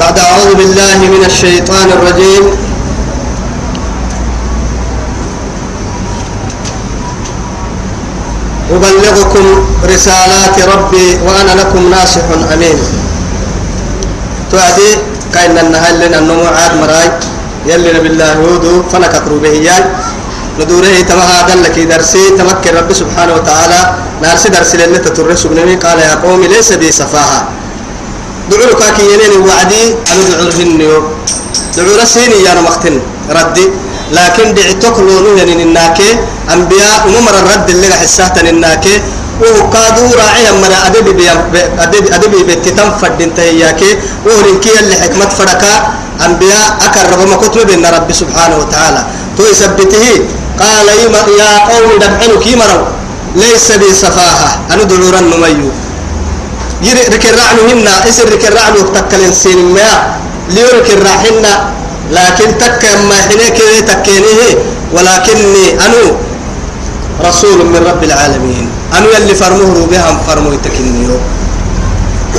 بعد أعوذ بالله من الشيطان الرجيم. أبلغكم رسالات ربي وأنا لكم ناصح أمين. توعدي كأن النهل لنا النمو عاد مراي. يلي بالله هودو فنككروا به إياي. ندوره تمها قال لك درسي تمكن ربي سبحانه وتعالى. نارسي درسي لنا تترس ابنمي قال يا قوم ليس بي سفاهة دعوا كاكي ينين وعدي أنا دعوا هنيو. دعوا رسيني يا مختن ردي. لكن دعتك لونو يعني الناكي أنبياء وممر الرد اللي حساتا الناكي وهو كادو راعي من أدبي بي أدبي أدبي بتتم فدين تهياكي. وهو لنكي اللي حكمت فركا. أنبياء أكرر ما كتب بين ربي سبحانه وتعالى. تو يثبته. قال يا قوم دمعنوا كي مروا ليس بي سفاهة. أنا دلورا نميو. يري ركرعنو هنا إسر ركرعنو تكلن سين ما ليو ركرعهن لكن تك ما حنيك تكينيه ولكني أنو رسول من رب العالمين أنو يلي فرموه بهم فرمو يتكنيو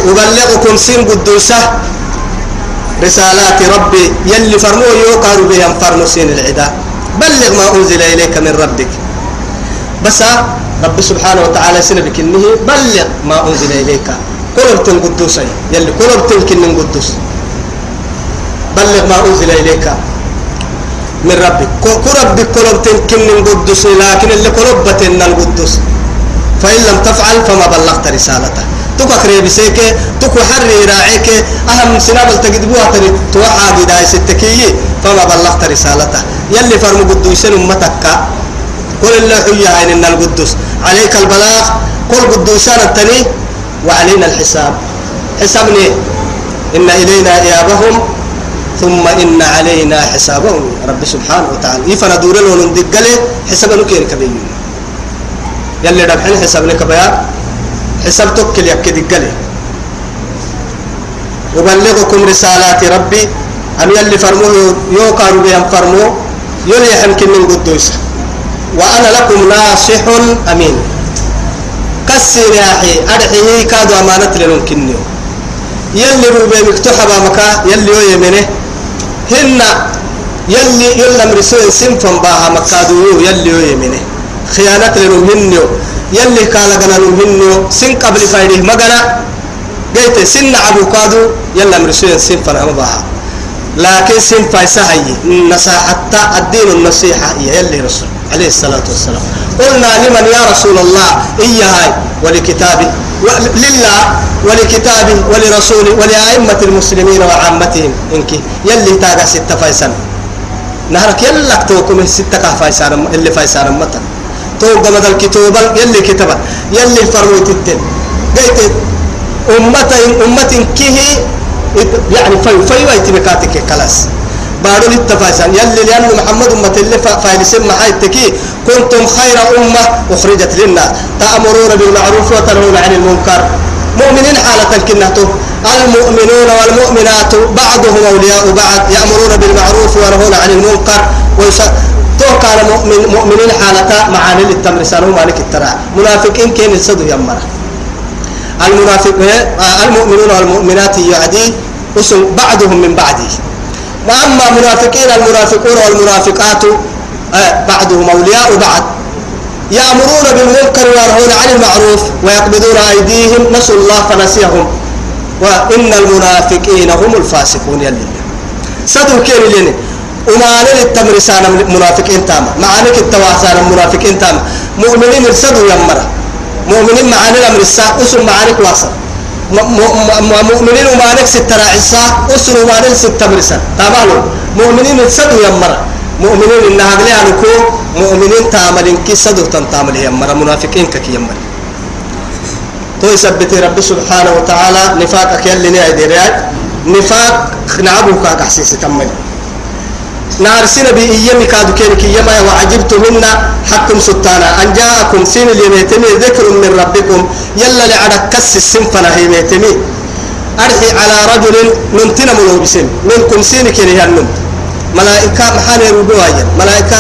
أبلغكم سين قدوسة رسالات ربي يلي فرموه يوقعوا بهم فرمو سين العداء بلغ ما أنزل إليك من ربك. بس رب سبحانه وتعالى سنبك إنه بلغ ما أنزل إليك. قربت القدوس يلي قربت الكن القدوس بلغ ما أنزل إليك من ربك قرب قربت الكن القدوس لكن اللي قربت إن القدوس فإن لم تفعل فما بلغت رسالته. تكو أخري بسيك تكو حري راعيك أهم سنابل تقدبوها تري توحى بداية ستكي. فما بلغت رسالته. يلي فرمو قدوسين أمتك. قل الله حيا عين إن القدوس عليك البلاغ. قل قدوسان التني. وعلينا الحساب. حسابني إن إلينا إيابهم ثم إن علينا حسابهم. رب سبحانه وتعالى. يفنا دور له ندقله حساب نكير كبير. يلي ربحين حسابنا كبير حساب توكل يكي دقله أبلغكم رسالات ربي أن يلي فرموه يوكاروا بهم فرموه يلي يمكن من قدوس. وأنا لكم ناصح أمين. كسر يا أخي أرحيه كادوا أمانة لنمكنني يلي روبي مكتوحة مكا يلي يمنه هن يلي يلا مرسول سنفن باها مكادو يلي يمنه خيانة لنمهنيو يلي قال قنا نمهنيو سن قبل فايده مقنا قيت سن عبو كادو يلا مرسول سنفن أما باها. لكن سن فايسهي نصاحة الدين النصيحة يلي رسول. عليه الصلاة والسلام. قلنا لمن يا رسول الله؟ إياها ولكتابه لله ولكتابه ولرسوله ولأئمة المسلمين وعامتهم. إنك يلي تاقع ستة فايسان. نهرك يلك توكم ستة فايسان اللي فايسان متى؟ توقع مدى الكتوب يلي كتبه يلي فرموت التن قيت أمة أمة كيه يعني في في ويتبكاتك خلاص بارو التفاصيل يلي لأن محمد أمة اللي فايل سمع حياتكي كنتم خير أمة أخرجت للناس. تأمرون بالمعروف وتنهون عن المنكر. مؤمنين حالة كنته المؤمنون والمؤمنات بعضهم أولياء بعض يأمرون بالمعروف وينهون عن المنكر. ويس تو كان مؤمن مؤمنين حالة معاني للتمرسان مالك الترى. منافقين كين الصدو يمرا المنافق المؤمنون والمؤمنات يعدي بعضهم من بعده وأما منافقين المنافقون والمنافقات بعضهم أولياء بعض يأمرون بالمنكر وينهون عن المعروف ويقبضون أيديهم نسوا الله فنسيهم. وإن المنافقين هم الفاسقون يلي سدوا كين لين وما للتمرسان منافقين تاما. معانك التواسان منافقين تاما. مؤمنين السدوا يمرا مؤمنين معاني الأمر الساعة أسر واصل. مؤمنين ومالك ست راعسة أسر ومالك ست مرسة. تمام مؤمنين السدو يمرا مؤمنين إن هذا لكو مؤمنين تعملين كي سدو تنتعمل يمرا منافقين كي يمرا تو يثبت رب سبحانه وتعالى نفاقك يلي ديريات نفاق نعبوك أحسيس تمني نار سنة بي إيامي كادو كينك إياما وعجبت منا حكم سلطانا. أن جاءكم سين اليميتمي ذكر من ربكم. يلا لعدك كس السنفنا هي ميتمي. أرحي على رجل ننتنا ملو بسن منكم سين كيني هنم ملائكة محاني ربوايا ملائكة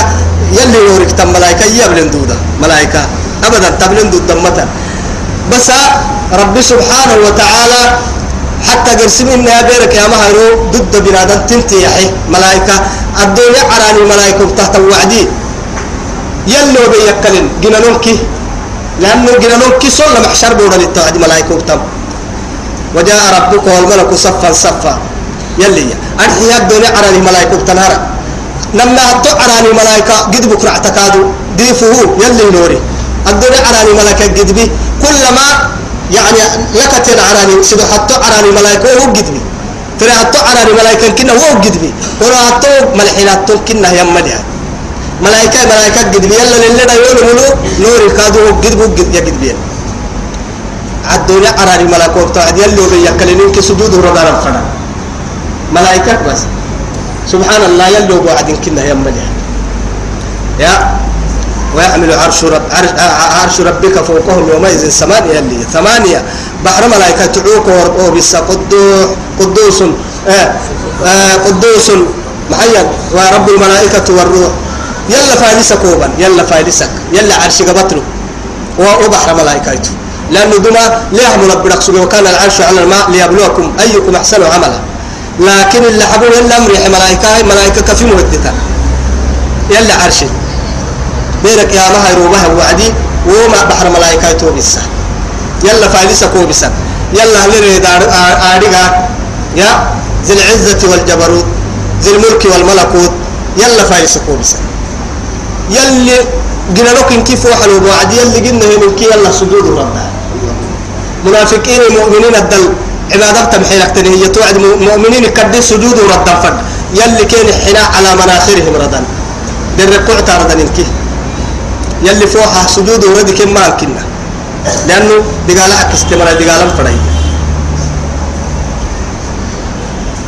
يلي يورك تم. ملائكة يبلن دودا. ملائكة أبدا تبلن دودا متى بس رب سبحانه وتعالى حتى قرسم إن بيرك يا مهرو ضد بنادم تنتي يحي ملائكة الدنيا عراني ملائكة تحت وعدي يلو بيكلن جنانونكي لأنه جنانونكي صلى محشر بودا للتوعد ملائكة تم. وجاء ربك والملك صفا صفا. يلي. أرحي الدنيا عراني ملائكة تنهر لما هتو عراني ملائكة قد بكرة اعتقادوا ديفه يلي نوري. الدنيا عراني ملائكة قد بي. كلما يعني لك عراني سيدو حتى عراني ملائكة هو قد بي ترى حتى عراني ملائكة كنا هو قد بي ولا حتى ملحينات كنا يمدها ملائكة ملائكة قد بي يلا لله دا يقول ملو نور كادو قد بو قد يا قد بي الدنيا عراني ملائكة بتاعد يلو بيكلنين كسجود ربنا فنا. ملائكة بس. سبحان الله يلو بعدين كنا يمدها يا ويحمل عرش رب عرش, ربك فوقهم يومئذ ثمانية اللي ثمانية. بحر ملائكة تعوق وبس قدوس قدوس. آه آه قدوس. محيا ورب الملائكة والروح. يلا فايلسك كوبا يلا فايلسك يلا عرش قبطله وبحر ملائكته. لأنه دما ليهم رب رقصه وكان العرش على الماء ليبلوكم أيكم أحسن عملا. لكن اللي حبوا يلا أمري ملائكة. ملائكة كفي مهدتا يلا عرشي بينك يا مها يروبها وعدي وما بحر ملائكة توبسا يلا فايلسا كوبسا يلا هلري دار آريغا يا ذي العزة والجبروت ذي الملك والملكوت. يلا فايلسا كوبسا يلي قلنا لك كيف وحلو وعدي يلي قلنا من كي يلا سجود ربنا منافقين مؤمنين الدل عبادة تمحيلك تنهي توعد مؤمنين كدي سجود ردا فد يلي كان حنا على مناخرهم ردا. در الركوع تاردا الكي يلي فوحة سجود ورد كم ما كنا. لأنه دقالة استمرار دقالة فرعي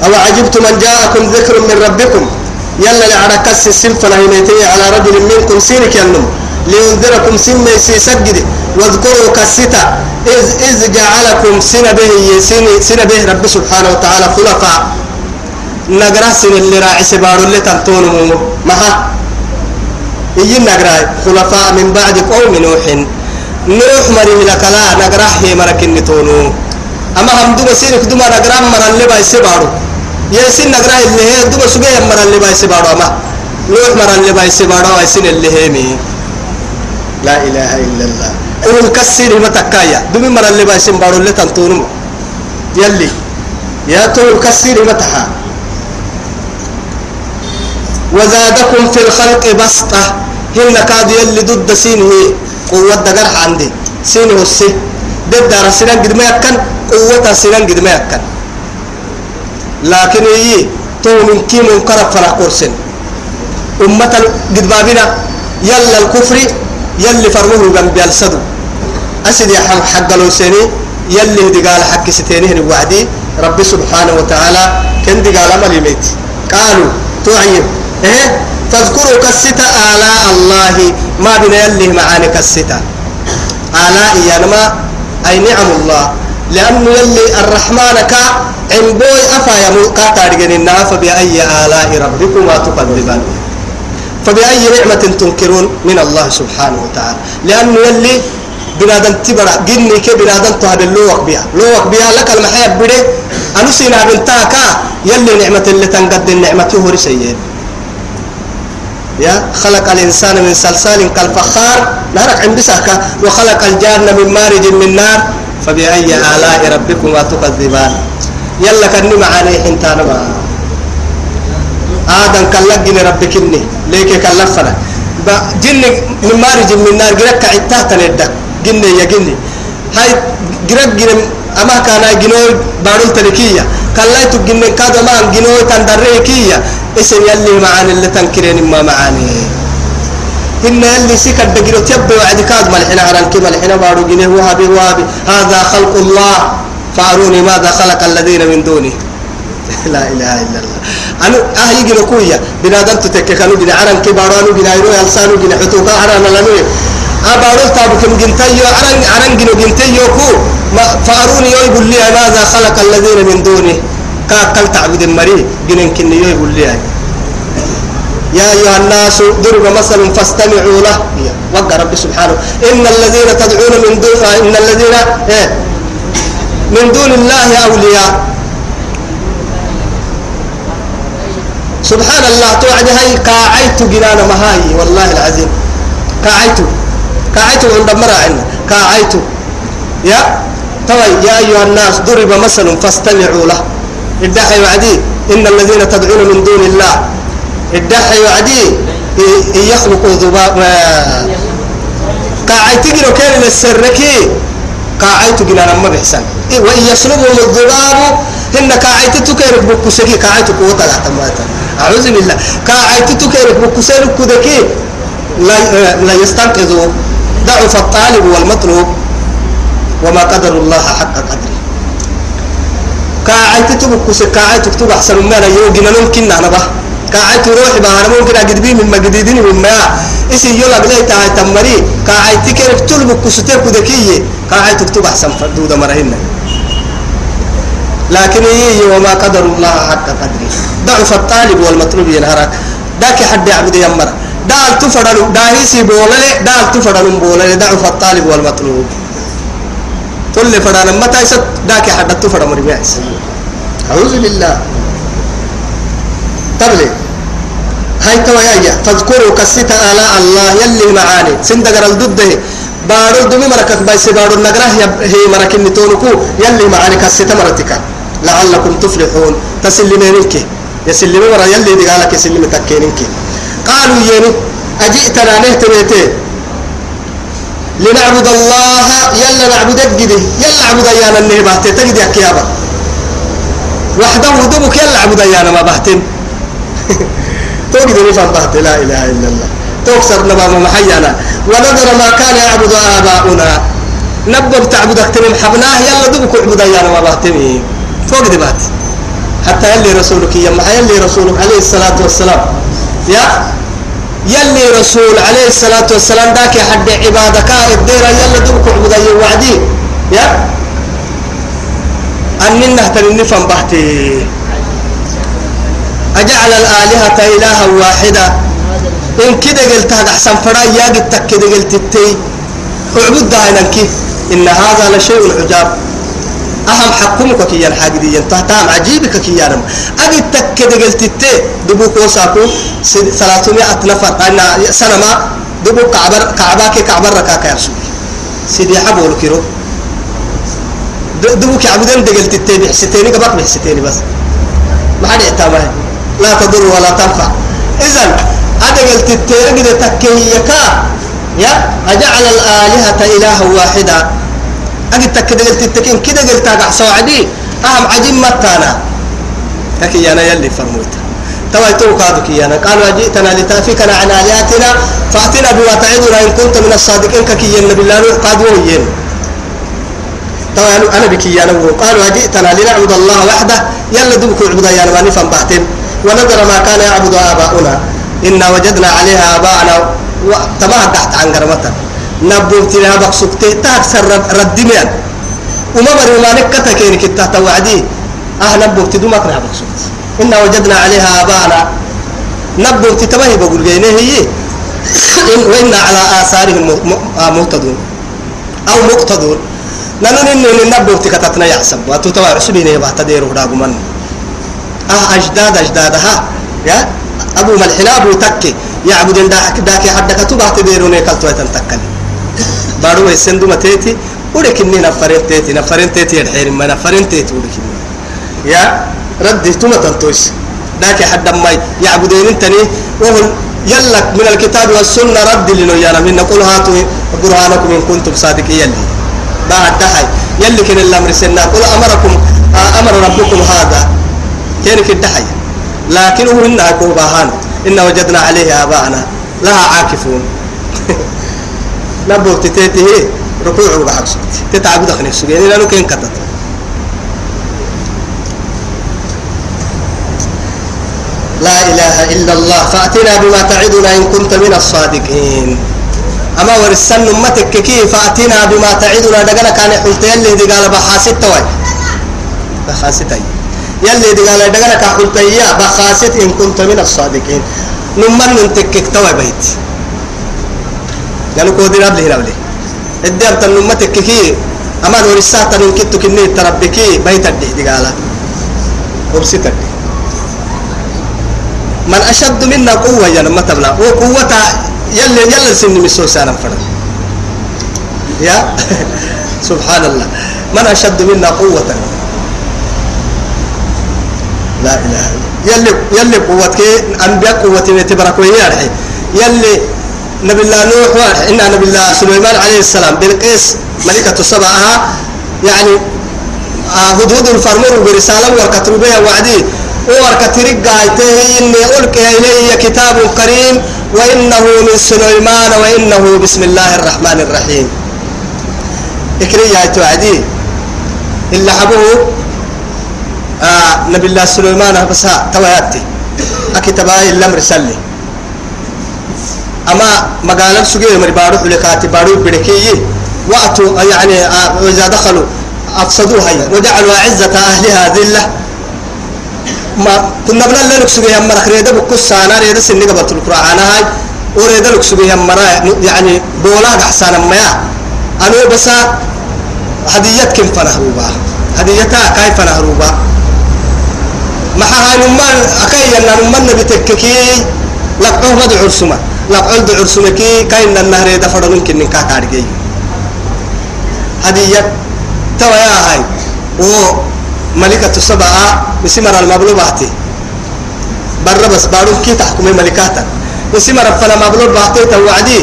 أو عجبت من جاءكم ذكر من ربكم. يلا لعركس السلفة هينيتي على رجل منكم سينك ينم. لينذركم سن سجد. واذكروا كستا إذ إذ جعلكم سن به سن سن به رب سبحانه وتعالى خلفاء. نقرأ اللي راعي سبارو اللي تنتونمو مها؟ يجي نقرأ خلفاء من بعد قوم نوح. نوح مريه لك لا نقرأ هي مركن نتونو. أما هم دوما سينك دوما نقرأ مرة اللي باي سبارو يسين نقرأ اللي هي دوما سجى مرة اللي باي سبارو أما نوح مرة اللي باي سبارو يسين اللي هي مي. لا إله إلا الله. أول كسر ما تكايا دوما مرة اللي باي سبارو اللي تنتونو. يلي. يا تول كسر ما تحا وزادكم في الخلق بسطة. هن كاد يلي ضد سينه قوة دقر عندي. سينه السي. ضد السنان قد ما يكن قوة السنان قد ما يكن. لكن يي تو من كيم كرب فرح قرسن. أمة قد بابنا يلا الكفر يلي فرموه جنب يلسدو. أسد يا حق لو سني يلي دقال حق ستينه وعدي. رب سبحانه وتعالى كن دقال مليميت قالوا تعيب إيه؟ تذكروا كستا آلاء الله. ما بنا يلي معاني كستا آلاء ينما أي نعم الله. لأنه يلي الرحمن كا عمبوي أفا يمو قاتارجن إنها فبأي آلاء ربكما تكذبان فبأي نعمة تنكرون من الله سبحانه وتعالى. لأنه يلي بنادم تبرع جني كي بنادم تهب اللوك بها لوك بها لك المحيب بده. أنسينا بنتاكا يلي نعمة اللي تنقد النعمة هو رسيين يا خلق الإنسان من صلصال كالفخار نهرك عند ساكا وخلق الجان من مارج من نار فبأي آلاء ربكما تكذبان؟ يلا كني معاني حنتانا ما آدم كلك جني ربك إني ليك كلك فنا جن من مارج من نار جرك عتاه تندك جني يا جني. هاي جرك جن أما كان جنوي بارون تركية كلا تجن كذا ما جنوي تندركية إسم يلي معاني اللي تنكرين ما معاني. إن يلي سكر دقيرو تيبي وعد كاد ملحنا عران كي ملحنا بارو جنيه وهابي وهابي. هذا خلق الله. فأروني ماذا خلق الذين من دونه. لا إله إلا الله. أنا أهي جنو كويا. بنادم تتكي كانوا جنا عران كي بارانو جنا يرو يلسانو جنا حتوكا عران لنوي أبارو تابكم جنتيو عران عران جنو جنتيو كو فأروني يقول لي ماذا خلق الذين من دونه؟ كاكل تعبد المري جنن كني يقول لي يا أيها الناس ضرب مثل فاستمعوا له. وقع رب سبحانه. إن الذين تدعون من دون إن الذين إيه؟ من دون الله أولياء. سبحان الله توعد هاي كاعيت جنان مهاي والله العظيم. كاعيت كاعيت عند مرة عنا كاعيت يا؟ توي يا أيها الناس ضرب مثل فاستمعوا له. ادعي وعدي. إن الذين تدعون من دون الله. ادعي وعدي. يخلقوا ذباب قاعدت جنو كان السركي قاعدت جنا ما بحسن. وإن يسلبهم الذباب إن قاعدت تكيرك بكسكي قاعدت قوة تماتا أعوذ بالله. قاعدت تكيرك بكسير كدكي لا لا يستنقذوا. ضعف الطالب والمطلوب وما قدر الله حق قدره. قاعدت تبكس قاعدت تكتب أحسن ما لا يوجد ممكن أنا بقى قاعدت روحي بها ممكن أجد بي من مجددين من ما إسي يلا بلاي تاعي تمري. قاعدت كيرك تلبك كستير كدكية قاعدت تكتب أحسن فردودة مرهنة. لكن هي وما قدر الله حق قدره. ضعف الطالب والمطلوب ينهرك. ذاك حد يعبد يمر دال تفرد داهيسي بولله دال تفرد بولله ضعف الطالب والمطلوب. تل فرد متى يسد؟ ذاك حد تفرد مرمي أعوذ بالله. تبلي هاي توايا تذكروا كسيت آلاء الله يلي معاني. سندقر الضده بارو دمي مركك بايس بارو النقرة هي مرك النتونكو يلي معاني كسيت مرتك. لعلكم تفلحون. تسلمينك يسلمي مرة يلي دي قالك يسلمي تكينك. قالوا يني أجئتنا نهتميتي لنعبد الله يلا نعبد الجدي يلا نعبد أيانا تجد يا كيابا. وحده دمك يلا نعبد أيانا ما بهتن توجد نفهم بهت لا إله إلا الله. توكسر نبا محيانا. ونظر ما كان يعبد آباؤنا. نبب تعبدك تمام حبناه يلا دبك اعبد أيانا ما بهتني توجد بهت حتى يلي رسولك يما يلي رسولك عليه الصلاة والسلام. يا يلي رسول عليه الصلاة والسلام ذاك حد عبادك الدير يلا اعبد أيانا وعدي. يا أننا نهتم نفهم بهتي أجعل الآلهة إلها واحدة. إن كده قلت هذا أحسن فرا يا قلت كده قلت التي. اعبد دائما إن هذا لشيء عجاب. أهم حكمك كي الحاجة دي تهتام عجيبك كي يانم أجد تكده قلت التي دبوك وساكو ثلاثمائة نفر. أنا سنة ما دبوك كعبر كعباك كعبر ركاك يا رسول سيدي حبول كيرو دبوك عبدين دقلت التي بحستيني قبك بحستيني بس. ما حد يعتمد لا تضر ولا تنفع. إذا أدقل تترقد تكيكا يا أجعل الآلهة إلها واحدة أجد تكدقل تتكين كده قلت أقع سوعدي أهم عجيب متانا لكن أنا يلي فرموت. توا تو كادك يانا قالوا جئتنا لتافكنا عن آلهتنا فأتنا بما تعدنا إن كنت من الصادقين كي النبي الله قادوا ين توا أنا بك يانا قالوا جئتنا لنعبد الله وحده. يلا دبك عبدا يانا ما نفهم بحتين. ونذر ما كان يعبد آباؤنا. إنا وجدنا عليها آباءنا. تباه تحت عن قرمتا نبوت لها بقصكتي تاكسر ردميان. وما بري ما نكتا كينك تحت وعدي. أه نبوت دومك لها بقصكت إنا وجدنا عليها آباءنا نبوت تباه بقول جيني هي. وإنا على آثارهم مهتدون. أو مقتدون. نحن نبوت كتتنا يحسب وتتوى عسبين يبقى تديروا راقمان آه أجداد أجدادها يا؟ أبو ملحنا أبو تكي. يعبد داك داك حدك تبع تديرون يكلتوا يتنتكل بارو يسندو متيتي ولكني نفرين تيتي نفرين تيتي الحين ما نفرين تيتي ولكني يا ردي توما تنتوش. داك حد ما يعبدون انتني وهو يلك من الكتاب والسنة رد لنا يا من نقول هاتوا برهانكم إن كنتم صادقين يلي. بعد دحي. يلي كن الأمر سنة قل أمركم أمر ربكم هذا. كان الدحي لكنه إنها كوباهان إن وجدنا عليه آباءنا. لها عاكفون. سكت يعني لا إله إلا الله فأتنا بما تعدنا إن كنت من الصادقين. أما ورسن أمتك فأتنا بما تعدنا. دقنا كان حلت قال بحاسد توي بحاسد أي قال دقنا إن كنت من الصادقين. نمن ننتكك توي بيت. قالوا كودي نبلي نبلي الدير تنمتك كي أما دور الساعة من كتو كني تربكي بيت الدي قالا. وبسيتك من أشد منا قوة يا نما تبلا وقوة يلا يلا سن مسو سانا فرد يا؟ سبحان الله من أشد منا قوة؟ لا إله إلا يلي يلي قوتك أنبياء قوتي تبرك ويارحي يلي نبي الله نوح إن نبي الله سليمان عليه السلام بالقيس ملكة سبعها يعني آه هدهد الفرمر برسالة وركتر بها وعدي. وركتر قايته إني ألقي إلي كتاب كريم وإنه من سليمان وإنه بسم الله الرحمن الرحيم. إكري يا توعدي إلا حبوه آه نبي الله سليمان بس توياتي. أكتبها إلا مرسلي أما مقالة سجيه مري بارو حلقاتي بارو بدكي وقتوا يعني آه وإذا دخلوا أفسدوها وجعلوا عزة أهلها ذلة. ما كنا بنا سجيه مرة خريدة بكوس سانا ريدة سنة قبل القرآن هاي. وريدة لك سجيه مرة يعني بولا أحسن ما أنا بس هدية كم فنهروبا؟ هديتها كيف فنهروبا؟ ما هاي نمان أكيد أن نمان نبتككي لقوه مد عرسمة لقعد عرسمة كي كاين النهر يدفع ممكن نكاك عرقي هدية توا يا هاي. و ملكة السبعة بسمر المبلوباتي. برا بس بارو كي تحكمي ملكاتا بسمر فلا مبلوباتي توعدي.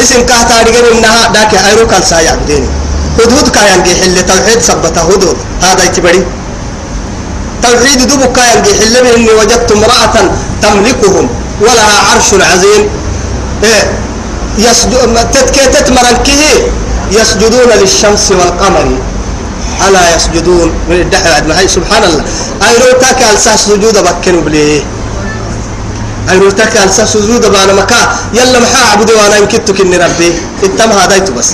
اسم كاتا عرقي إنها داك أيرو كان سايا بديني هدود كاين حل توحيد سبته هدود هذا يتبري توحيد دبك يلقي حلم إني وجدت امرأة تملكهم ولها عرش عظيم. إيه. يسجد تتكتت مرنكه يسجدون للشمس والقمر. ألا يسجدون؟ من الدحر عد هاي سبحان الله. أي لو تاك ألساس سجود بكنوا بليه أي لو تاك ألساس سجود بأنا مكا. يلا محا عبدوا وأنا يمكتك إني ربي. إتم هذا بس.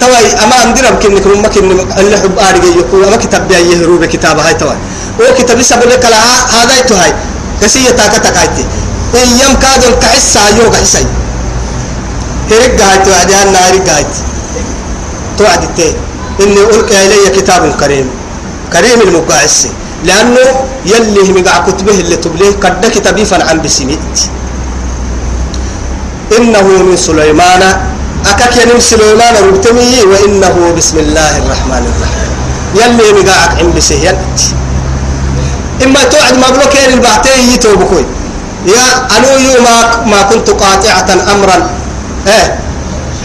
توي أما أندرب كنك رمك إن اللي حب أرجع يقول أما كتاب بيا يهرب كتاب هاي توي. هو كتاب لسه بقول لك لا هذا يتوهاي كسي يتاكا أيام كادون كحسة يوم كحسة هرق توي عدي أنا هرق هاي توعد تي. إني ألقي إلي كتاب كريم. كريم المقاعسي لأنه يلي مقع كتبه اللي تبليه قد كتابي فن عن بسميت. إنه من سليمان. أكاك ينم سليمان ربتمي وإنه بسم الله الرحمن الرحيم. يلي مقاعك عم بسهيان إما توعد مبلوك يعني البعتي يتوبكوي. يا أنو ما ما كنت قاطعة أمرا. إيه.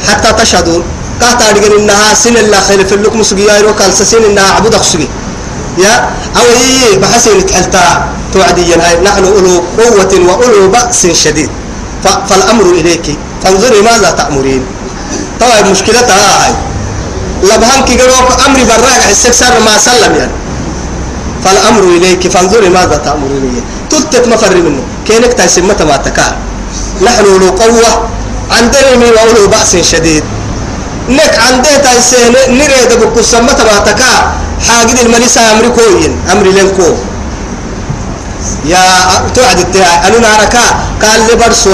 حتى تشهدون. كاتا أدقن إنها سن الله في اللكم سقيا يروك سن إنها عبودك سقي. يا. أو هي بحسن تحلتا توعدي هاي نحن أولو قوة وأولو بأس شديد. فالأمر إليك. فانظري ماذا تأمرين. طبعا مشكلتها هاي. لبهان كي قالوا أمري براك. حسك سر ما سلم يعني. فالأمر إليك فانظري ماذا تأمرين تلتت مفر منه. كينك تسمى ما تكا. نحن له قوة عندنا من وأولو بأس شديد. نك عنده تايسين نريد بكو سمى ما تكا. حاجد المليسة أمري كوين أمري لنكو. يا توعد التاع أنا ناركا؟ قال لي برسو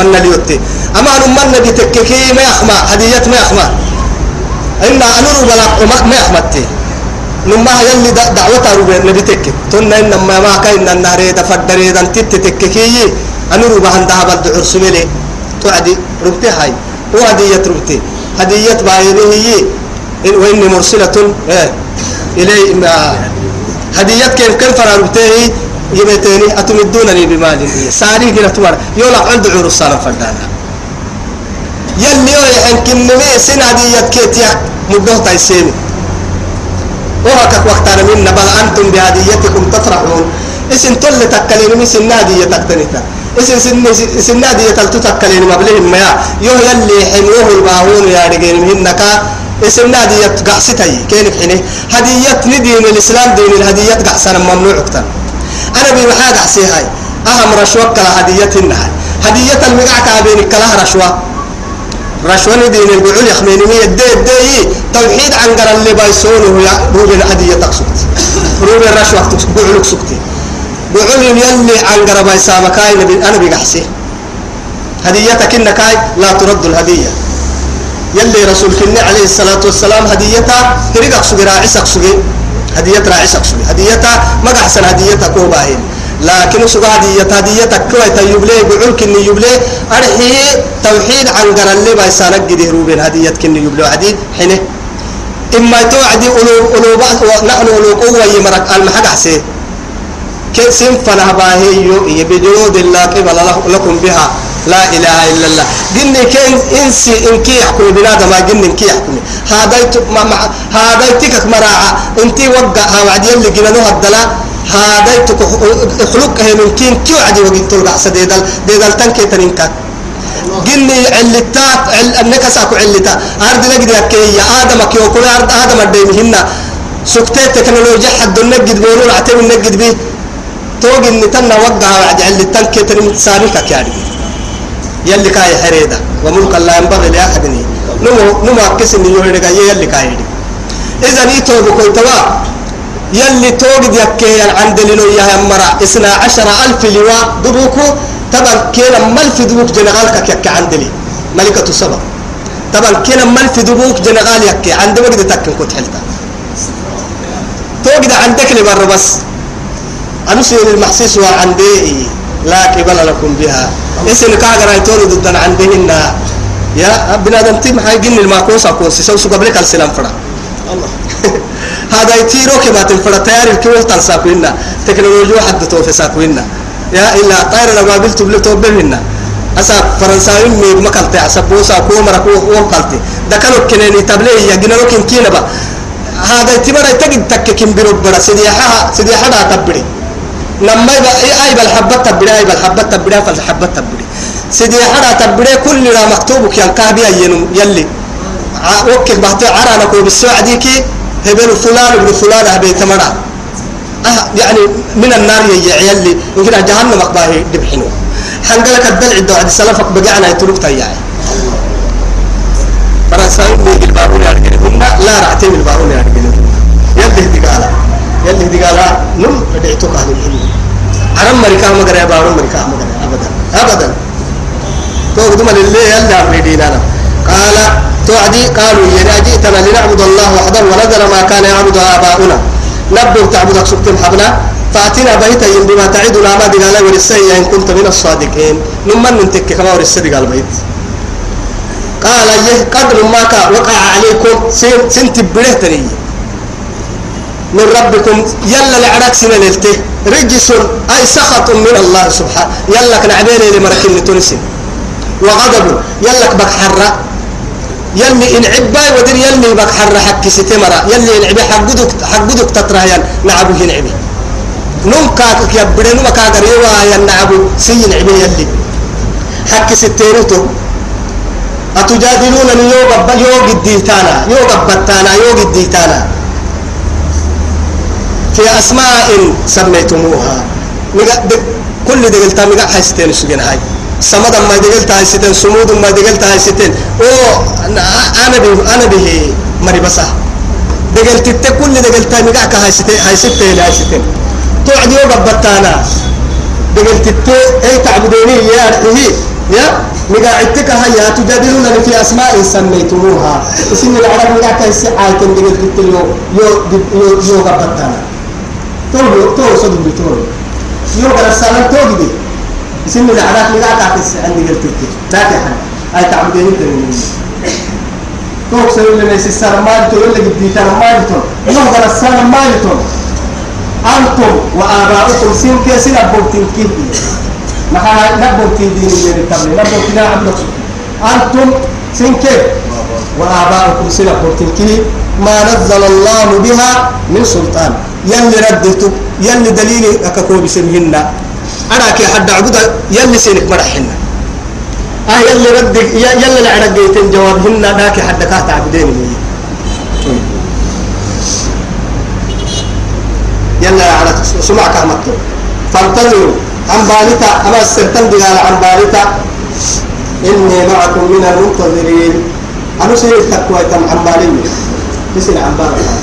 أن اليوتي أما أنا من نبي تككي ما يخمى هدية ما يخمى. إن أنا ربلا ما يخمتي نما يلي دعوة ربلا نبي تكك تنا إن ما ما كان النهر دفدر إذا تت تككي أنا ربلا عندها بلد عرسملي توعدي ربتي هاي وهدية ربتي هدية باينه هي وإني مرسلة إيه إلي هدية كيف كيف ربتي يبتني أتمدونني بمال ساري كنا تمر يولا عند عور الصلاة فردانا يلي يحن كنمي سن هدية كيتيا مدوه تايسيني وهكك وقت أنا من بل أنتم بهديتكم تفرحون اسم تل تكلين من سن هدية تكتنتا اسم سن سن هدية تلتو تكلين مبلهم ما يو يلي حموه الباهون يا رجال منك. اسم هدية قعستي كينك حيني. هدية ندين الإسلام دين الهدية قعسنا ممنوع أكتر. أنا بمحاجة عسيهاي. أهم رشوة كلا هدية النهاي هدية المقع كابينك كلا رشوة. رشوة ندين البعول يخميني مية دي دي توحيد عن قرى اللي بايسونه يا روبين هدية تقصد روبين رشوة بعولك سكتي. بعول يلي عن قرى بايسامكاي نبي أنا بقحسي هديتك إنكاي لا ترد الهدية. يلي رسول كني عليه الصلاة والسلام هديتها هريق أقصد راعي سقصد. هدية راعي سقصد. هديتها ما أحسن هديتها كوباهين. لكن سوى هدية هدية كوي تيبلي بعول كني يبلي. أرحي توحيد عن قرن لي بايسانك قدي روبين. هدية كني يبلي. عديد حينه إما توعدي ألوب ألوب نحن ألوب قوة يمرك المحق حسين كسم فنه باهيو يبدو الله قبل لكم بها. لا إله إلا الله. جن كين إنسي إنك يحكم ما جن إنك يحكم هذا ما هذا تكك مراعة أنت وقع وعد يلي جنانو هدلا. هذا تك خلق هي كين كيو عدي وقت تلقى سديدل ديدل تنكي تنينكا جن علتا أنك ساكو علتا أرد نجد كي يا آدم كيو كل أرد آدم الدين هنا سكتة تكنولوجيا حد نجد بيقولون عتيم نجد بيه توق إن تنا وقع وعد على تنكي تنين ساريك يعني يلي كاي حريدة وملك لا ينبغي لأحد نمو نمو أكس إن يوريك يلي كاي إذا نيتو بكل توا يلي توقد يكي عن دليلو يا مرا إسنا عشر ألف لواء دبوكو طبعا كينا ملف دبوك جنغالك يكي عن دلي ملكة السبع طبعا كينا ملف دبوك جنغال يكي. عن دبوك تكن كنت حلتا. توقد عندك لبر بس. أنسي المحسيس وعندي. لا قبل لكم بها. اسم كاغر يتولد ضد عندهن يا بنادم تيم حاجين الماكوس اكوس سو قبلك السلام فرا. الله. هذا يتيرو كما تنفر تيار الكيو تنساكوينا تكنولوجيا حد توفي ساكوينا يا إلا طائر الأبابيل تبلي توبهن أسا فرنساوي مي مكالتي أسا بوسا كو مركو وكالتي دكانو كنيني تبلي يا جنرو كن كينا با. هذا يتبرا تجد تككين بربرا سديحها سديحها تبري. لما يبقى أي بالحبة تبري أي بالحبة تبري فالحبة تبري. سيدي حدا تبري كل ما مكتوبك ينكابي ينم يلي. وكل بحث عرانا كو بالسعدي كي هبل فلان ابن فلان هبي تمرا أه يعني من النار يلي يمكن جهنم أقباه دبحنو حنقلك الدلع الدعاء سلفك بقعنا يترك تياعي. فرنساوي بيجي البارون يعني هم؟ لا رعتين البارون يعني يلي هدي قالا. يلي هدي قالا. نم بدعتك أهل العلم عرم مريكا مقرأ يا بارون مريكا مقرأ أبدا. أبدا. تقدم لله يلي أمريدين أنا قال توعدي قالوا يا جئتنا لنعبد الله وحده ونذر ما كان يعبد آباؤنا. نبدو تعبدك سكتم حبنا. فأتنا بيتا بما تعدنا ما دقال ورسي إن كنت من الصادقين. نمن ننتك كما ورسي دقال بيت. قال يه قدر ما وقع عليكم سنت برهتني من ربكم يلا لعرك سنة للته رجس أي سخط من الله سبحانه. يلا كن عبيني لمركين لتونسين وغضب يلا بك حرة. يلي إن عباي ودر يلي بك حرة حكي ستمرة يلي إن عبي حقودك حقودك تطرهيان نعبو هن عبي. نوم كاك يبري نوم كاك ريوا ينعبو سين عبي يلي. حكي ستينوتو أتجادلونني يوغ يوغ الديتانا. يوغ بتانا يوغ الديتانا. في أسماء سميتموها. كل دقلتا مقا حيستين سجن هاي. سمد ما دقلتا حيستين سمود ما دقلتا حيستين أو أنا به أنا به مري بسا. دقلت كل دقلتا مقا كحيستين حيستين حيستين توعد يوغ بتانا دقلت أي تعبدوني يا ارحيه يا؟ مقاعدتك هيا تجادلونني في أسماء سميتموها. اسم العرب مقاعدك السعاية دقل قلت له يو يو يو غبتانا تو تو صدق بتول يو غرسالة تو دي اسم العرب مقاعدك السعاية دقل قلت لا تحن. أي تعبدين انت من تو سوي لنا سيسار مالتو ولا جديتان مالتو يو غرسالة مالتو أنتم وآباؤكم سين كيسين أبوتين كيدي ما نبو تيدين من التبلي نبو تنا عبدك. أنتم سنكي وآباؤكم سنة بورتنكي ما نزل الله بها من سلطان. يلي ردته يلي دليل أكاكو بسمهن. أنا كي حد عبد يلي سينك مرحنا آه يلي رد يلي العرقيتين جوابهن ذاك حد كات عبدين يلا على سمعك أحمد فانتظروا عن بالتا أما السرطان دقال عن بالتا إني معكم من المنتظرين. أنا سير التقوى تم عن بالي مثل عن بالتا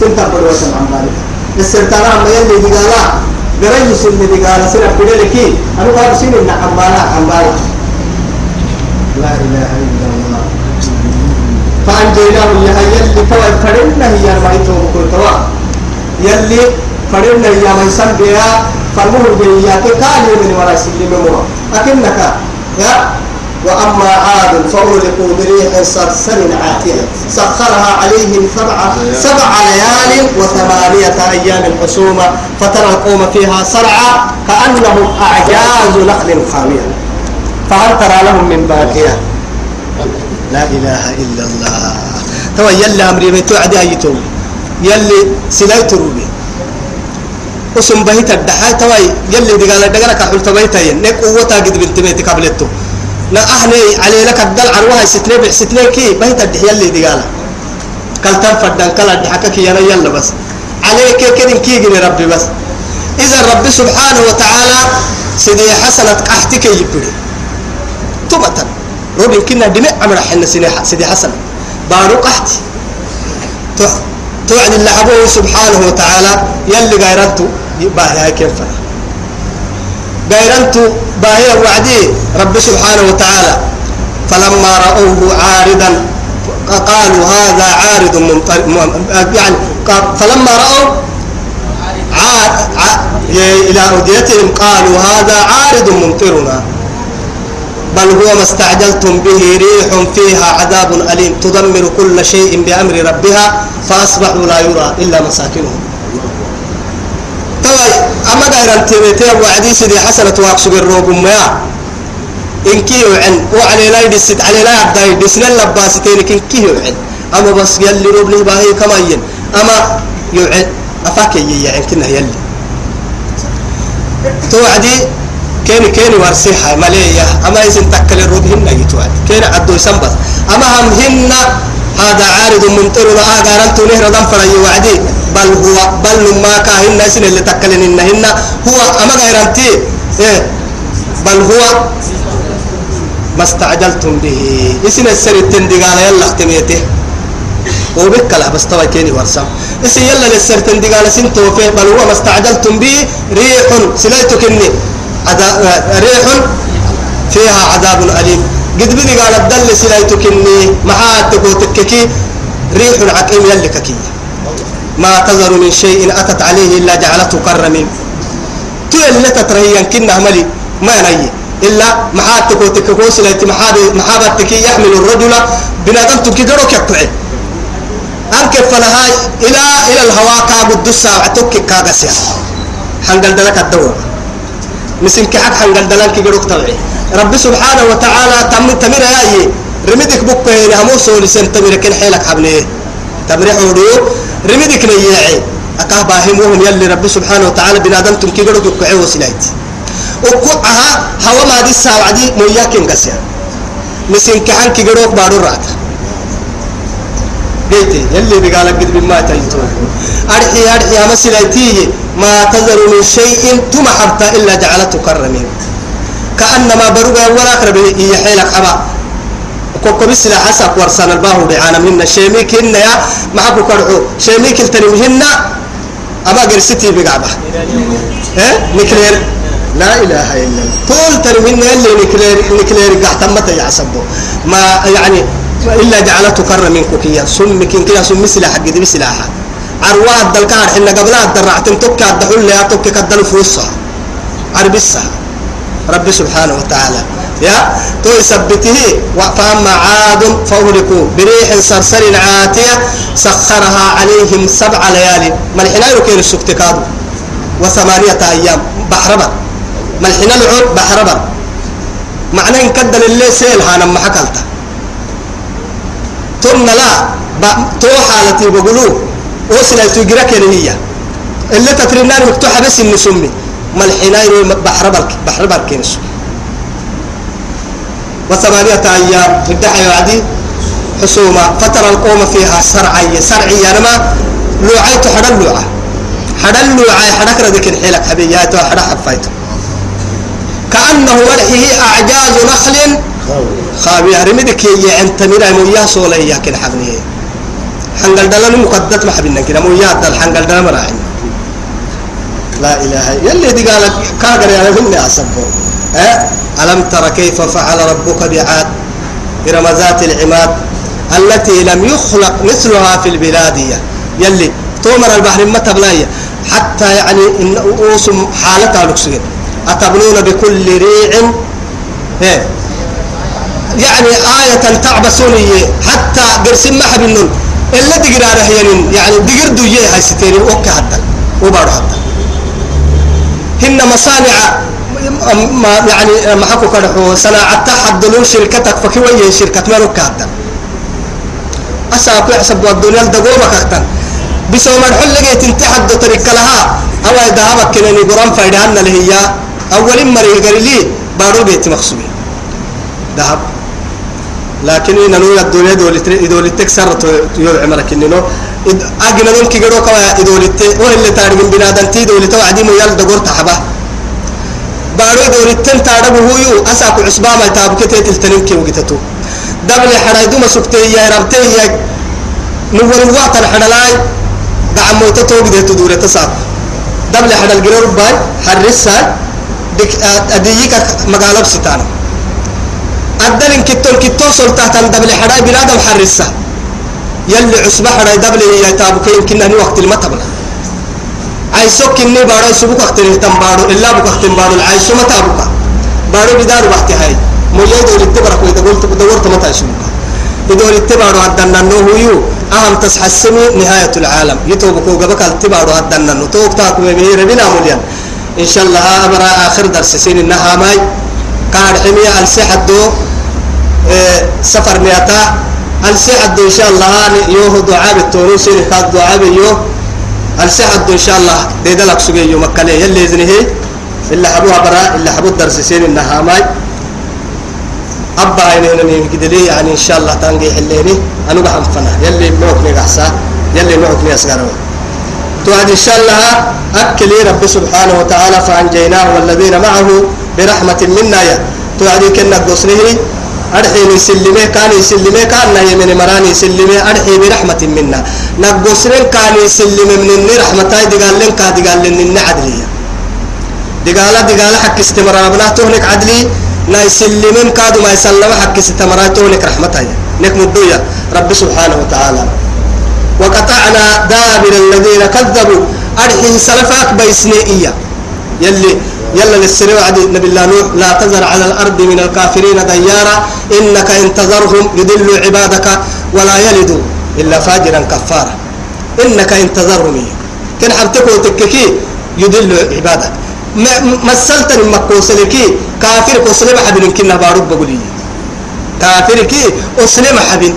سنتا بدوة تم عن بالتا السرطان عم يلي دقالا غير سن دقالا سنة بدلكي أنا قال سن عن بالا عن بالا لا إله إلا الله. فأنجيناه يا يلي توا فرنا هي ما يتوب كل توا يلي فرنا هي ما يسمى بها فالمهم بيا كالي من وراء سلم موا أكنك يا وأما عاد فأهلكوا بريح صرصر عاتية. سخرها عليهم سبع سبع ليال وثمانية أيام حسوما فترى القوم فيها صرعى كأنهم أعجاز نخل خاوية فهل ترى لهم من باقية؟ لا إله إلا الله. تو يلي أمري بيتو عدي أيتو يلي سلايت روبي أسم بهيت الدحاي توي يلي دقال دقال كحول تبيتين نك قوتا قد بنت بيتي قبلتو لا أهني علي لك الدل عروها ستني بحستني كي بهيت الدح يلي دقال كل تنفدن كل الدحكك يلا يلا بس. عليك كده كي جني ربي بس. إذا ربي سبحانه وتعالى سيدي حسنة قحتك يبدي تبتن روبين كنا دماء عمر حنا سيدي حسن. بارو قحتي. توعد الله أبوه سبحانه وتعالى يلي غيرته باهي كيف؟ غيرته باهي وعدي رب سبحانه وتعالى. فلما رأوه عارضا قالوا هذا عارض ممطر يعني فلما رأوا إلى أوديتهم قالوا هذا عارض ممطرنا. بل هو ما استعجلتم به ريح فيها عذاب أليم تدمر كل شيء بأمر ربها فأصبحوا لا يرى إلا مساكنهم. طيب أما غير انتبهتي وعدي سيدي حسنة واقصق الروب ما إن كيو عن وعلينا يدست علينا يبدا يدسنا اللباستين إن كيو عن أما بس يلي روبني باهي كما ين أما يوعن أفاك يعن كنا يلي توعدي كيني كيني ورسيحة مليا أما إذن تكل الربهن يتوعد كيني عدو يسنبس أما هم هن هذا عارض ممطرنا هذا رنتو نهر ضنفر يوعدي بل هو بل ما كاهن ناسين اللي تكلن إنهن. هو أما غير أنتي إيه. بل هو ما استعجلتم به. اسم السر التندقال يلا اختميته وبك لا بس توا كيني ورسم اسم يلا للسر تندقال سنتو فيه. بل هو ما استعجلتم به. ريح سليتك إني ريح فيها عذاب أليم. قد بدي قال الدل سلايتك إني محاتك وتككي ريح عقيم يلككي ما تذر من شيء أتت عليه إلا جعلته كرمين تو اللي تترهيا كنا ملي ما نيي إلا محاتك وتككو سلايت محابتك يحمل الرجل بنادم تكيدرك يقطعي أنك فلها إلى إلى الهواء كابد الساعة تكك كاغسيا. حنقل دلك الدور مسن كحك حنقل دلك يقولك طبعي رب سبحانه وتعالى تم تمر هاي رمدك بك هنا همو سولي سن تمر كن حيلك حبنيه تمر رمدك نياعي أكاه باهم وهم يلي رب سبحانه وتعالى بنادم تنكي قولك يقعي وسلايت وقعها هوا ما دي الساعة دي موياكين قسيا مسن كحن كي قولك بارو راتا بيتي يلي بقالك قد بما تيتون أرحي أرحي أما سلايتيه ما تذر من شيء ثم حبت إلا جعلته كرمين كأنما برغا ولا أقرب يحيلك حبا كوكو بسلا حسب ورسان الباهو بعانا منا شيميك هنا يا معكو كرعو. شيميك التنم هنا. أما قرستي بقعبة. ها؟ نكلير لا إله إلا الله. طول تنم هنا اللي نكلير نكلير قاعتمت يعصبه ما يعني إلا جعلته كر من كوكيا سم كين كيا سم مثل حق دي مثل حق عروات دلكار حنا قبلها درعتم توكا الدحول يا توكا كدلو فوسها عربسها رب سبحانه وتعالى. يا تو يثبته فأما عاد فأهلكوا. بريح صرصر عاتية سخرها عليهم سبع ليالي. ملحنا يركين السكتكادو وثمانية أيام. بحربا ملحنا العود بحربا معنى إن كدل اللي سيل هانا ما حكلته ثم لا. تو حالتي بقولوا وصل تجرك هي. اللي تترنان مفتوحة بس النسمي ما الحناير بحر برك بحر برك نسو وثمانية أيام الدحى يعدي حسوما فترى القوم فيها سرعية سرعية أنا ما لوعيت حدا اللوعة حدا اللوعة حدا كردك الحيلك حبيات وحدا حفايت كأنه مرحه أعجاز نخل خابي رمدك يا أنت ميرا مويا يا كن حبني حنقل دلنا مقدت ما حبنا كده مويا دل حنقل دلنا مراعي لا إله يلي دي قال كاغر يا مني اسبو أه؟ ألم تر كيف فعل ربك بعاد؟ إرم ذات العماد التي لم يخلق مثلها في البلاد يلي تومر البحر ما تبلايا حتى يعني إن أوسم حالتها لكسين أتبنون بكل ريع؟ إيه. يعني آية تعبسون حتى قرسم ما حبنون. إلا دقر رهيانين يعني دقر دوية هاي ستيري وكا حتى. وبارو حتى. هن مصانع يعني ما حكوا كرحو صناعة حدلون شركتك فكوية شركة؟ ما ركا حتى أساكو يحسب الدنيا لدقوما كاكتن بسو مرحل لقيت انت حد طريق لها. أو ذهبك كنني قرام فايدهن اللي هي. أول مرة قال لي بارو بيت مخصومي. ذهب. لكن إن نويا الدنيا دولت دولت تكسر يوم عمرك إنه من كي جرو كوا دولت وهي اللي تارجم بنادم تي دولت وعدي مو يال دقور تحبه بارو دولت تن تارجم هو يو. أساق عصبة ما تابك تيتل تنين كي وقتتو دبل حرايدو مسكتي يا ربتي يا نور الوقت الحدلاي دعم موتة توق ده تدور تساق دبل حدل جرو باي حرسها دك أديك مقالب ستانه أدلن كتول كتول سلطة دبل حراي بلاد محرسة يلي عصبة حراي دبل هي تابك يمكن أن وقت المتبلة عايسوك إني بارو يسبوك وقت الهتم بارو إلا بك وقت بارو العايسو ما تابك بارو بدار وقت هاي مويا دول التبرك وإذا قلت دورت متى يسبوك يدور التبارو هدنا نوه يو أهم تسحسني نهاية العالم يتوبكو قبك التبارو هدنا نو توك تاكو مهير بنا مليان إن شاء الله أمر آخر درس سين إنها ماي قاعد حمية السحة دو سفر ميتا السعد إن شاء الله يوه دعاء بالتونس كاد دعاء يوه السعد إن شاء الله؟ دي دلك سجى يوم مكة يلي إذنه إلا حبوها براء إلا حبو الدرس سين إنها ماي أبا هنا كده ليه يعني إن شاء الله تنجي حليني. أنا بحم فنا. يلي موك نجحسا يلي موك نيسقروا توعد إن شاء الله أكل رب سبحانه وتعالى فأنجيناه والذين معه برحمة منا يا. توعد كنا قصره أرحي يسلمه كان يسلمه كان يمن مراني يسلمه أرحي برحمة منا. نقصرين كان يسلمه من النار رحمة دقال لن كا دقال لن عدلية دقال دقال حق استمرار بنا تهلك عدلي. لا يسلمين كادو ما يسلم حق استمرار تهلك رحمة نك مدويا رب سبحانه وتعالى. وقطعنا دابر الذين كذبوا. أرحي سلفاك بيسنئية يلي يلا للسري وعد نبي الله نوح لا تذر على الأرض من الكافرين ديارا إنك إن تذرهم يدلوا عبادك ولا يلدوا إلا فاجرا كفارا إنك إن تذرهم كن حبتك وتككي يدلوا عبادك. مثلت المكوسلكي كافر كوسلم حبن كنا بارد بقولي. كافر كي أسلم حبن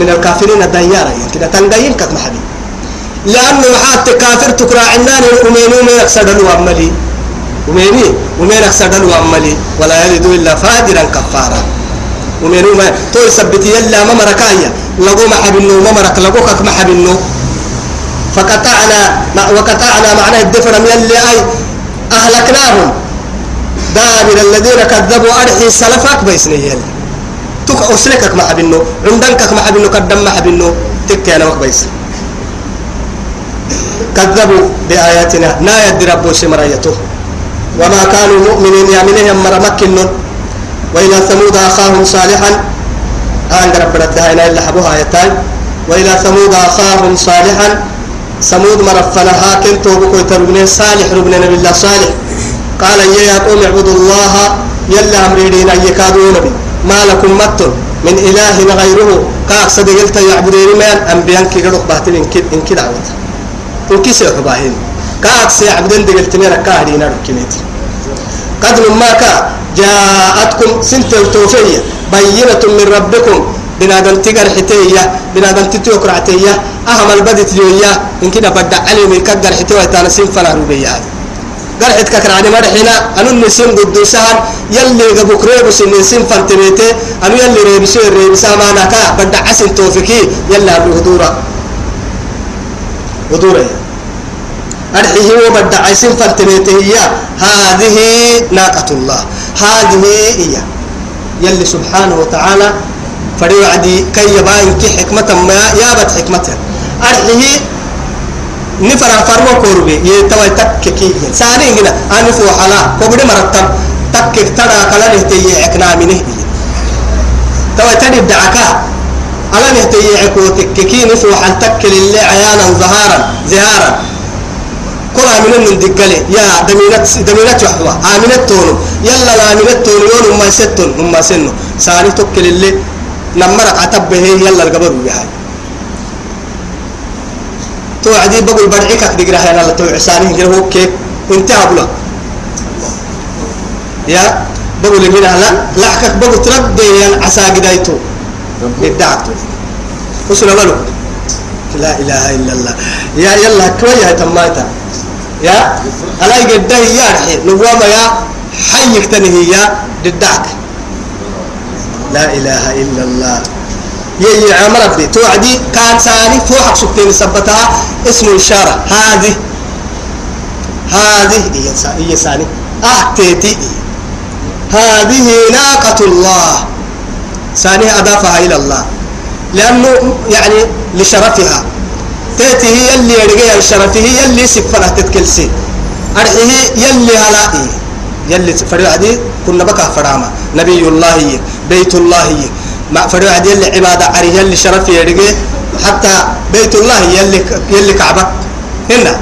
من الكافرين ديارا كده تنقين كت محبن لأنه حتى كافر تكرا عنان أميني ومين أكسد الواملي أميني ومين أكسد الواملي ولا يلد إلا فاجرا كفارا. أميني وما تو يثبت يلا ما مركايا لقوا ما حبنو ما مرك لقوا كك ما حبنو فقطعنا وقطعنا معناه الدفر من اللي أي أهلكناهم. دابر الذين كذبوا أرحي سلفك بيسني يلا تك أسلكك ما حبنو عندك ما حبنو قدم ما حبنو تكي أنا وكبيسني كذبوا بآياتنا. لا يدري ربو سمريته وما كانوا مؤمنين يامنهم مرمكن. وإلى ثمود أخاهم صالحا. آن رب ردها إلا حبوها آيتان. وإلى ثمود أخاهم صالحا. ثمود مرفنا هاكن توبكو يتربني صالح ربنا نبي الله صالح. قال يا قوم اعبدوا الله. يلا أمريدين أن يكادوا نبي. ما لكم مت من إله غيره. كأقصد قلت يعبدين من؟ أنبيان كي قدوك باتين إن كي دعوته وكيسي حباهين كاك سيعبدين دقل تمينا كاهدين ركنيتي قد ما كا جاءتكم سنت التوفية بينة من ربكم. بنادم تقر حتية بنادم تتوكر عتية أهم البدت ليويا إن كده بدع علي من كقر حتية تانا سنفنا ربيا قرحت ككر عن مرحنا أنو نسيم قد سهل. يلي قبوك ريبس نسيم فانتميتي. أنو يلي ريبسو الريبسا ما نكا بدع عسن توفيكي. يلا الهدورة ودوري. أرحيه وبدع عيسين فانتميته هي. هذه ناقة الله. هذه هي. يلي سبحانه وتعالى فري وعدي كي يباين كي حكمة ما يابت حكمتها أرحيه نفر فرمو كوربي. يتوي تككي ساني هنا. أنا فو حلا. كوبدي مرتب. تكك ترى كلا نهتي عكنا منه توا تدي الدعكا ألا نهتي عكوتك كي نفوح تكل اللي عيانا ظهارا زهارا. كل عاملين من دقلي. يا دمينات دمينات وحوا عاملات تونو. يلا عاملات تونو. يوم ما ستون هم سنو. سالي تكل اللي نمرك عتبه يلا القبر بهاي توعدي بقول برعيك دقرا هنا لا توعساني غير هو كيف انتهى بلا. يا بقول من لا لحكك بقول تربي يا عسى لا إله إلا الله. يا يلا كويا تماتا يا؟ ألا يقدر يا يا؟ حيك تنهي يا؟ ضدك لا إله إلا الله. يي عمر ربي توعدي كان ثاني فوحك سكتين سبتها اسم الإشارة هذه. هذه. هي ثاني. أهتيتي هذه ناقة الله. ثاني أضافها إلى الله. لأنه يعني لشرفها. تأتي هي اللي يرجع الشرف هي اللي سفرها تتكلسي. أرحيه يلي هلائي. يلي فرعدي كنا بكى فراما. نبي الله بيت الله. ما فرعدي يلي عبادة عريه يلي شرف يرجع. حتى بيت الله يلي يلي كعبة هنا.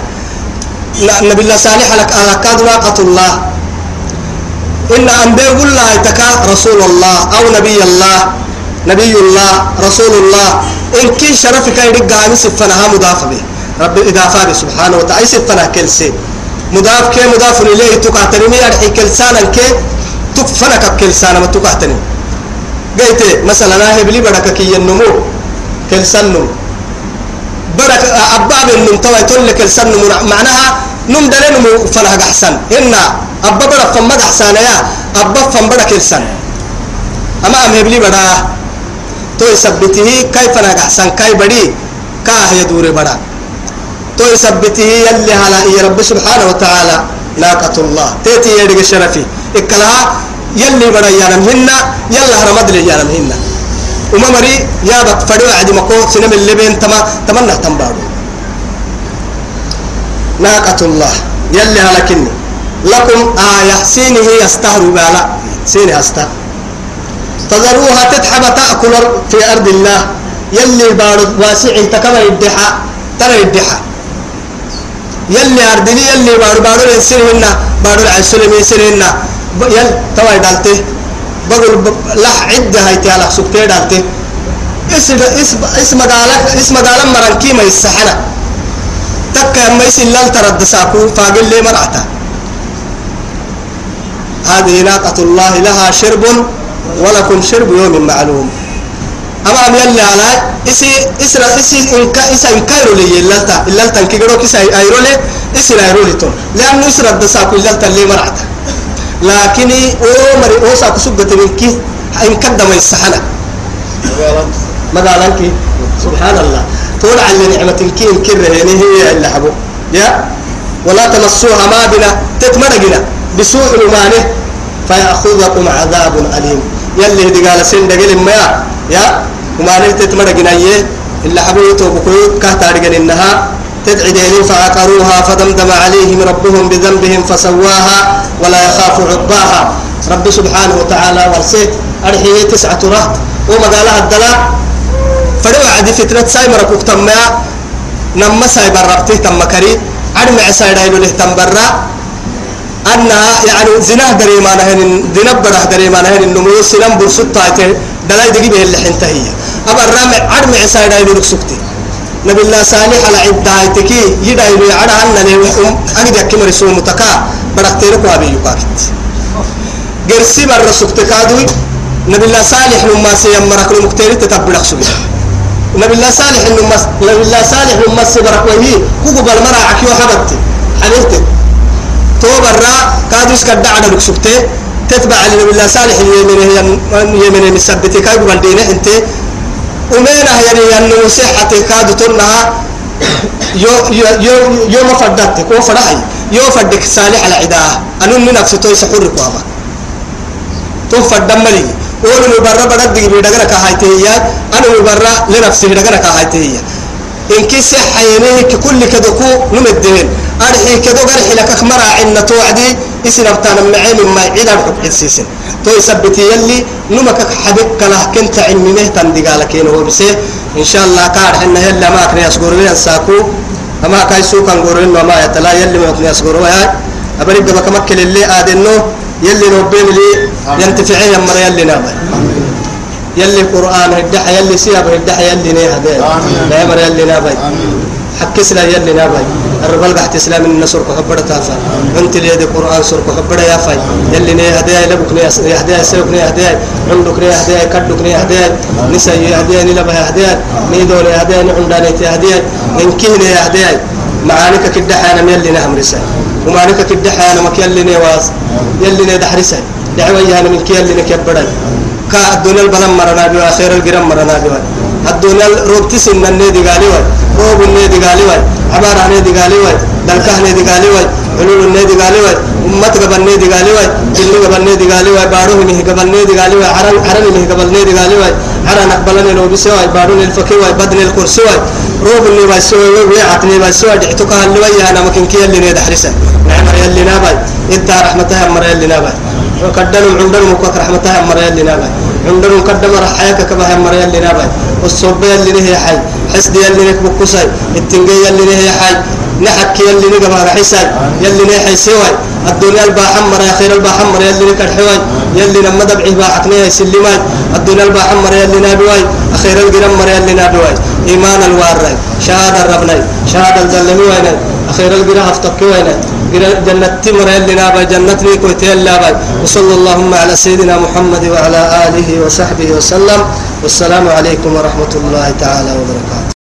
نبي الله صالح لك على كاد ناقة الله. إن أنبياء الله تكا رسول الله أو نبي الله نبي الله رسول الله. إن كي شرفك يرجع عن سفنها مضاف به. رب إضافة سبحانه وتعالى. سفنها كل شيء مضاف كي مضاف إليه. تقاتني أرحي كلسانا كي تكفنك كلسانا ما تقاتني قلت مثلا أنا هبلي بدك كي النمو كلسان نمو. بدك أباب النم توا يقول لك كلسان نمو. معناها نم دلنا فنها أحسن إن أبا بدك فما أحسن يا أبا فما بدك كلسان أما أم هبلي بدك تو يثبته كيف نك أحسن كاي بدي كاه يدور بدا تو يثبته يلي على يا رب سبحانه وتعالى. ناقة الله. تيتي يدك الشرفي. إكلها يلي بدا يانم هنا يلا هرمد لي يانم هنا وما مري يا بك فدوا عدي مكو سنم اللي بين تما تمنى تنبارو ناقة الله. يلي على كني. لكم آية. سينه يستهر بالا. سينه يستهر تذروها تتحب تأكل في أرض الله. يلي بارد واسع تكما يدحى ترى يدحى يلي أردني يلي بارد بارد يسرهن بارد عسلم يسرهن يل توا دالته بقول لا عدة هاي تعالى سكتة دالته اسم اسم اسم قالك اسم قالك مرنكي ما يسحنا. تك ما يسيل ترد ساكو فاقل لي مرعتا هذه ناقة الله لها شرب ولكم شرب يوم معلوم. أما أم يلا على إسي إسرا إسي إنكا إسا إنكايرو لي يلالتا يلالتا إنكي قرو كيسا أيرو لي إسي أيرو لي تون. لأنه إسرا الدساكو يلالتا اللي مرعتا. لكن أو مري أو ساكو سبت منكي إن كدم يسحنا. مقالنك سبحان الله تقول على نعمة كي كره يعني هي اللي حبو. يا؟ ولا تمسوها ما بنا. تتمرقنا بسوء المانه فيأخذكم عذاب أليم. يلي هدي قال سين دقل ما يا؟ وما نلت تمرق نيه إلا حبيته بقيود كهتارقن إنها تدعي دينين فعقروها فدمدم عليهم ربهم بذنبهم فسواها ولا يخاف عقباها. رب سبحانه وتعالى ورسيت أرحيه تسعة رهط. وما قالها الدلاء فلو عدي فترة سايمرك وقتما نما سايبر ربته تم كري. عدم عسايدا له تنبرا أنها يعني زنا دري ما نهن زنا بره دري ما نهن النمو سلام برسط تايته دلاي دقي به اللي حنته هي أبا الرامع عدم عسايدا له سكتي نبي الله صالح على عدايتك يدا يلو على أن لهم أجد كمر سو متكا بركتيرك وابي يقاكت جرسي بر سكتك هذوي نبي الله صالح لما سيمرك المكتير تتبلغ سبحانه نبي الله صالح مس نبي الله صالح انه مس برك وهي كوكو بالمرا عكيو حبتي حليلتي تو برا كادوس كدا على لكسبته تتبع على الله صالح اليمين هي يمين مسبتي كاي بندينه انت. ومينا يعني انه صحه كادو تنها يو يو يو يو ما فدت كو فرحي يو فدك صالح على عداه أنو من نفسه تو يسحر كوابا تو فدم ملي. ولو مبرر بدك دي بدك كهايته هي أنا مبرر لنفسي بدك كهايته هي إن كيس حينيه كل كدكو نمدهن أرحي كدو قرحي لك أخمر عنا توعدي. اسم ابتان معين ما عيد الحب حسيسن تو يثبتي يلي نمك حبك كله كنت علمي مهتم دقالك هو بسه إن شاء الله كار حنا يلا ما كنا يسقور لنا ساكو. أما كاي سوق نقولين وما يتلا يلي ما كنا يسقور ويا أبرد بك مكل اللي آدنو يلي ربنا لي ينتفعي يمر يلي نابل يلي القرآن هدح يلي سياب هدح يلي نيه هذا لا يمر يلي نابل حكس لا يلي نابل الربال قحت اسلام النصر كحبر تافا أنت اللي يدي قرآن سر كحبر يا فاي يلي ني هدايا لبك ني هدايا سلك ني هدايا. عندك ني هدايا كدك ني هدايا. نساء هدايا ني لبها هدايا. ني دول هدايا ني عنداني هدايا. انكي ني هدايا. معانك كده يلي نهم رسال ومعانك كده حانا مك ني واس. يلي ني دحرسا دعوة يانا من كي يلي نكبرن كا الدنيا البلم مرنا بيوا خير الجرم مرنا بيوا الدنيا روبتي سنن النادي قالي واي روب النادي قالي واي عبارة عن النادي قالي واي دلكه النادي قالي واي علول النادي قالي واي أمت قبل النادي قالي واي جل قبل النادي قالي واي بارو منه قبل النادي قالي واي عرن عرن منه قبل النادي قالي واي عرن أقبلني لو بسوا واي بارو الفكي واي بدن الكرسي واي روب اللي واي ويعتني بسوا دعتك اللي واي أنا ممكن كي اللي نيد حرسه نعم يلي نابي إنت رحمتها مر يلي نابي وكدنوا عندهم مكوك رحمتها مر يلي نابي عندهم قدم رحيك كبها مر يلي نابي. والصوب يلي نهي حي. حسد يلي نك بكسي التنجي يلي نهي حي. نحك يلي نجمع رحيساي. يلي نهي سوي الدنيا الباحمر يا خير الباحمر يلي نك الحواي يلي لما دبعي باحكني سلماي. الدنيا الباحمر يلي نابواي أخير الجرمر يلي نابواي إيمان الواري. شهادة ربنا شهادة الجلمي وين أخير الجرا أفتك وين جنة تمر يلي نابا جنة ليكو تيلا وصلى اللهم على سيدنا محمد وعلى آله وصحبه وسلم. والسلام عليكم ورحمة الله تعالى وبركاته.